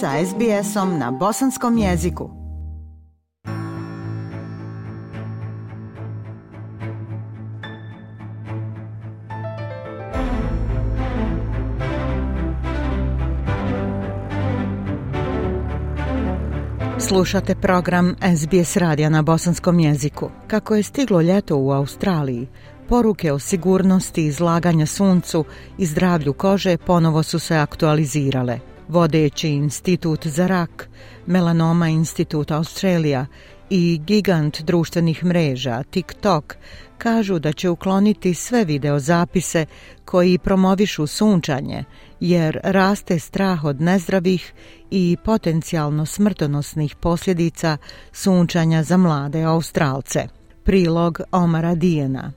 sa SBS-om na bosanskom jeziku. Slušate program SBS radija na bosanskom jeziku. Kako je stiglo ljeto u Australiji, poruke o sigurnosti, izlaganja suncu i zdravlju kože ponovo su se aktualizirale – vodeći institut za rak, melanoma institut Australija i gigant društvenih mreža TikTok kažu da će ukloniti sve videozapise koji promovišu sunčanje jer raste strah od nezdravih i potencijalno smrtonosnih posljedica sunčanja za mlade Australce. Prilog Omara Dijena.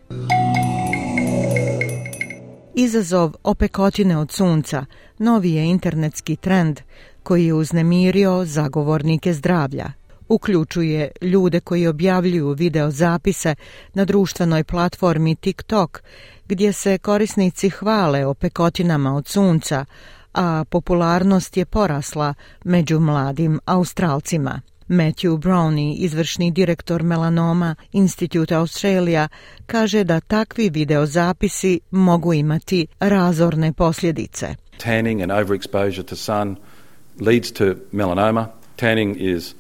Izazov opekotine od sunca novi je internetski trend koji je uznemirio zagovornike zdravlja. Uključuje ljude koji objavljuju videozapise na društvenoj platformi TikTok gdje se korisnici hvale opekotinama od sunca, a popularnost je porasla među mladim Australcima. Matthew Brownie, izvršni direktor Melanoma Institute Australia, kaže da takvi videozapisi mogu imati razorne posljedice. Tanning and overexposure to sun leads to melanoma. Tanning is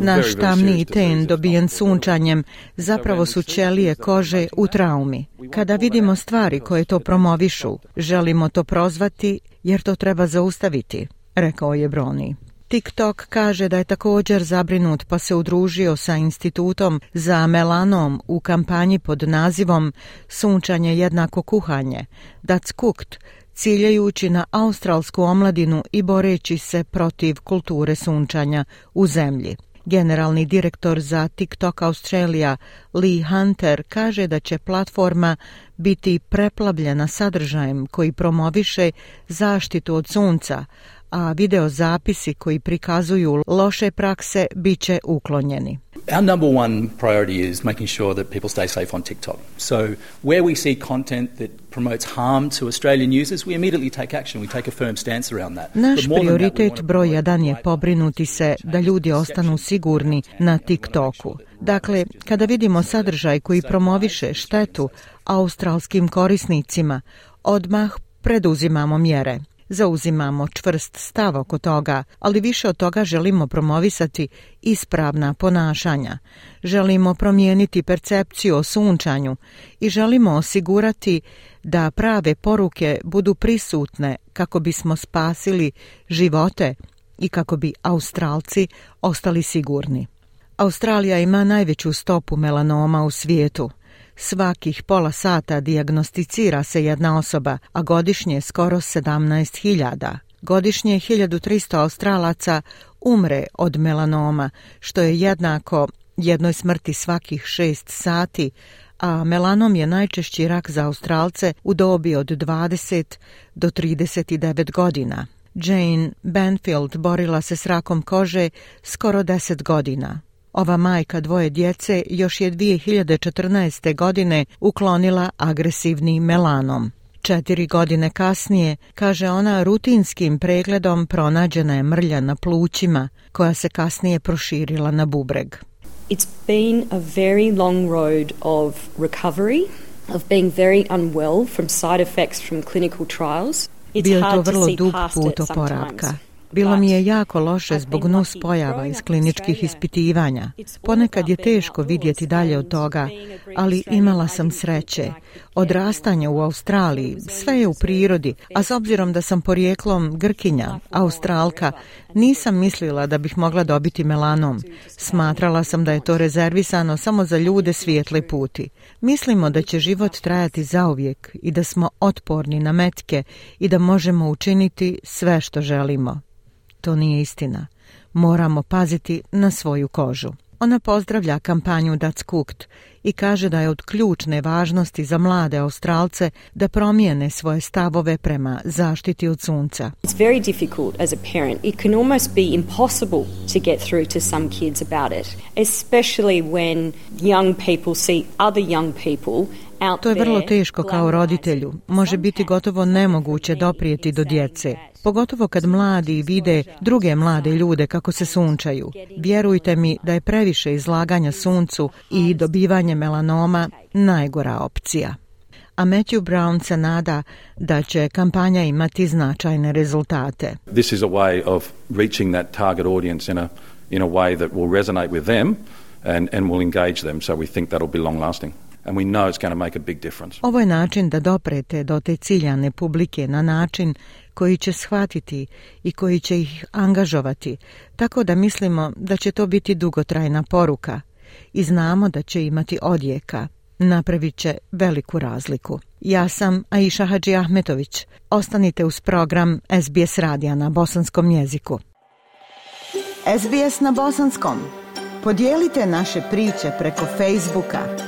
naš tamni ten dobijen sunčanjem zapravo su ćelije kože u traumi. Kada vidimo stvari koje to promovišu, želimo to prozvati jer to treba zaustaviti, rekao je Broni. TikTok kaže da je također zabrinut pa se udružio sa institutom za melanom u kampanji pod nazivom Sunčanje jednako kuhanje, that's cooked, ciljajući na australsku omladinu i boreći se protiv kulture sunčanja u zemlji. Generalni direktor za TikTok Australija Lee Hunter kaže da će platforma biti preplavljena sadržajem koji promoviše zaštitu od sunca, a videozapisi koji prikazuju loše prakse bit će uklonjeni. Naš prioritet broj jedan je pobrinuti se da ljudi ostanu sigurni na TikToku. Dakle, kada vidimo sadržaj koji promoviše štetu australskim korisnicima, odmah preduzimamo mjere. Zauzimamo čvrst stav oko toga, ali više od toga želimo promovisati ispravna ponašanja. Želimo promijeniti percepciju o sunčanju i želimo osigurati da prave poruke budu prisutne kako bismo spasili živote i kako bi Australci ostali sigurni. Australija ima najveću stopu melanoma u svijetu. Svakih pola sata dijagnosticira se jedna osoba, a godišnje skoro 17.000. Godišnje 1300 Australaca umre od melanoma, što je jednako jednoj smrti svakih 6 sati, a melanom je najčešći rak za Australce u dobi od 20 do 39 godina. Jane Benfield borila se s rakom kože skoro 10 godina. Ova majka dvoje djece još je 2014. godine uklonila agresivni melanom. Četiri godine kasnije, kaže ona, rutinskim pregledom pronađena je mrlja na plućima, koja se kasnije proširila na bubreg. It's been a very long road of recovery, of being very unwell from side effects from clinical trials. Bio je to vrlo dug put oporavka. Bilo mi je jako loše zbog nos pojava iz kliničkih ispitivanja. Ponekad je teško vidjeti dalje od toga, ali imala sam sreće. Odrastanje u Australiji, sve je u prirodi, a s obzirom da sam porijeklom Grkinja, Australka, nisam mislila da bih mogla dobiti melanom. Smatrala sam da je to rezervisano samo za ljude svijetle puti. Mislimo da će život trajati zauvijek i da smo otporni na metke i da možemo učiniti sve što želimo. To nije istina. Moramo paziti na svoju kožu. Ona pozdravlja kampanju Dac Cooked i kaže da je od ključne važnosti za mlade Australce da promijene svoje stavove prema zaštiti od sunca. It's very difficult as a parent. It can almost be impossible to get through to some kids about it, especially when young people see other young people to je vrlo teško kao roditelju. Može biti gotovo nemoguće doprijeti do djece. Pogotovo kad mladi vide druge mlade ljude kako se sunčaju. Vjerujte mi da je previše izlaganja suncu i dobivanje melanoma najgora opcija. A Matthew Brown se nada da će kampanja imati značajne rezultate. This is a way of reaching that target audience in a, in a way that will resonate with them and, and will engage them. So we think that'll be long lasting and Ovo je način da doprete do te ciljane publike na način koji će shvatiti i koji će ih angažovati, tako da mislimo da će to biti dugotrajna poruka i znamo da će imati odjeka. Napravit će veliku razliku. Ja sam Aisha Hadži Ahmetović. Ostanite uz program SBS radija na bosanskom jeziku. SBS na bosanskom. Podijelite naše priče preko Facebooka